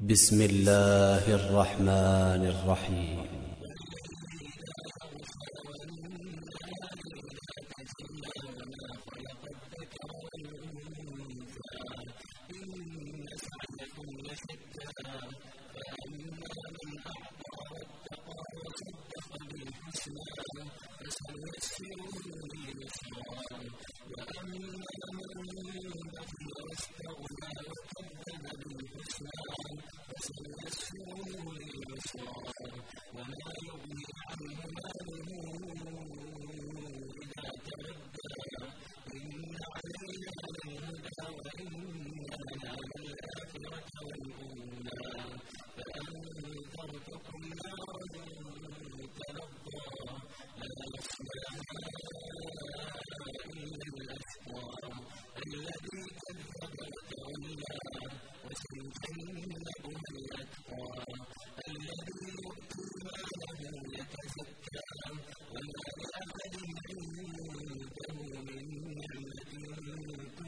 بسم الله الرحمن الرحيم Thank you. وما يغني عنه ماله إذا تردى إن علينا للهدى وإن على الآخرة والأولى فأنذرتكم نارا تلظى لا يصلاها إلا الأشقى الذي كذب وتولى وسيجنبها الأتقى